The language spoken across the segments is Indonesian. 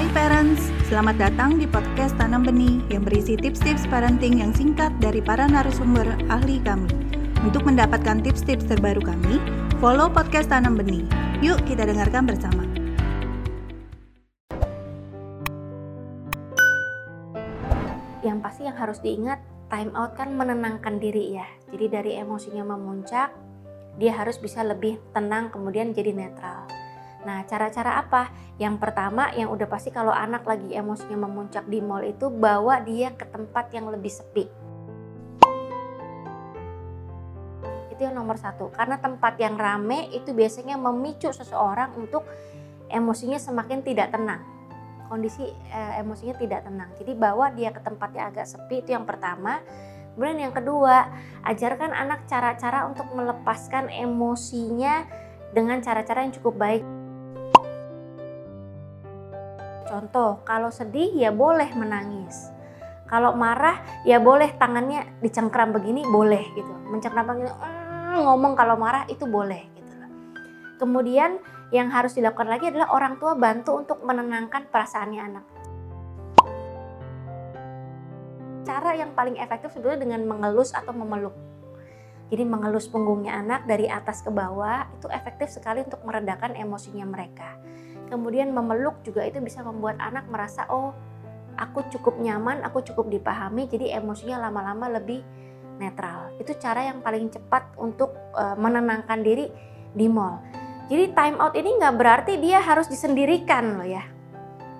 Hai parents, selamat datang di podcast Tanam Benih yang berisi tips-tips parenting yang singkat dari para narasumber ahli kami. Untuk mendapatkan tips-tips terbaru kami, follow podcast Tanam Benih. Yuk kita dengarkan bersama. Yang pasti yang harus diingat, time out kan menenangkan diri ya. Jadi dari emosinya memuncak, dia harus bisa lebih tenang kemudian jadi netral. Nah, cara-cara apa? Yang pertama, yang udah pasti kalau anak lagi emosinya memuncak di mall itu bawa dia ke tempat yang lebih sepi. Itu yang nomor satu, karena tempat yang rame itu biasanya memicu seseorang untuk emosinya semakin tidak tenang. Kondisi eh, emosinya tidak tenang. Jadi bawa dia ke tempat yang agak sepi itu yang pertama. Kemudian yang kedua, ajarkan anak cara-cara untuk melepaskan emosinya dengan cara-cara yang cukup baik. Contoh, kalau sedih ya boleh menangis. Kalau marah ya boleh tangannya dicengkram begini boleh gitu. Mencengkram begini mm, ngomong kalau marah itu boleh gitu Kemudian yang harus dilakukan lagi adalah orang tua bantu untuk menenangkan perasaannya anak. Cara yang paling efektif sebetulnya dengan mengelus atau memeluk. Jadi mengelus punggungnya anak dari atas ke bawah itu efektif sekali untuk meredakan emosinya mereka kemudian memeluk juga itu bisa membuat anak merasa oh aku cukup nyaman, aku cukup dipahami, jadi emosinya lama-lama lebih netral. Itu cara yang paling cepat untuk uh, menenangkan diri di mall. Jadi time out ini nggak berarti dia harus disendirikan loh ya.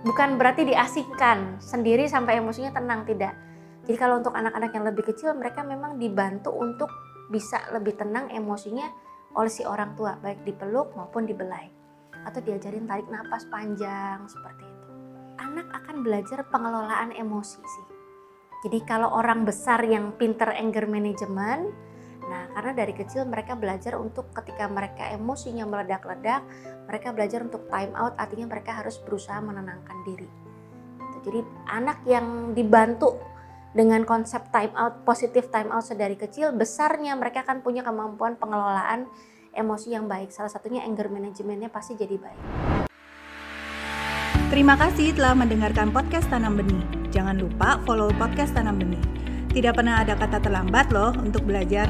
Bukan berarti diasingkan sendiri sampai emosinya tenang tidak. Jadi kalau untuk anak-anak yang lebih kecil mereka memang dibantu untuk bisa lebih tenang emosinya oleh si orang tua baik dipeluk maupun dibelai atau diajarin tarik nafas panjang seperti itu. Anak akan belajar pengelolaan emosi sih. Jadi kalau orang besar yang pinter anger management, nah karena dari kecil mereka belajar untuk ketika mereka emosinya meledak-ledak, mereka belajar untuk time out, artinya mereka harus berusaha menenangkan diri. Jadi anak yang dibantu dengan konsep time out, positif time out sedari kecil, besarnya mereka akan punya kemampuan pengelolaan emosi yang baik. Salah satunya anger manajemennya pasti jadi baik. Terima kasih telah mendengarkan podcast Tanam Benih. Jangan lupa follow podcast Tanam Benih. Tidak pernah ada kata terlambat loh untuk belajar.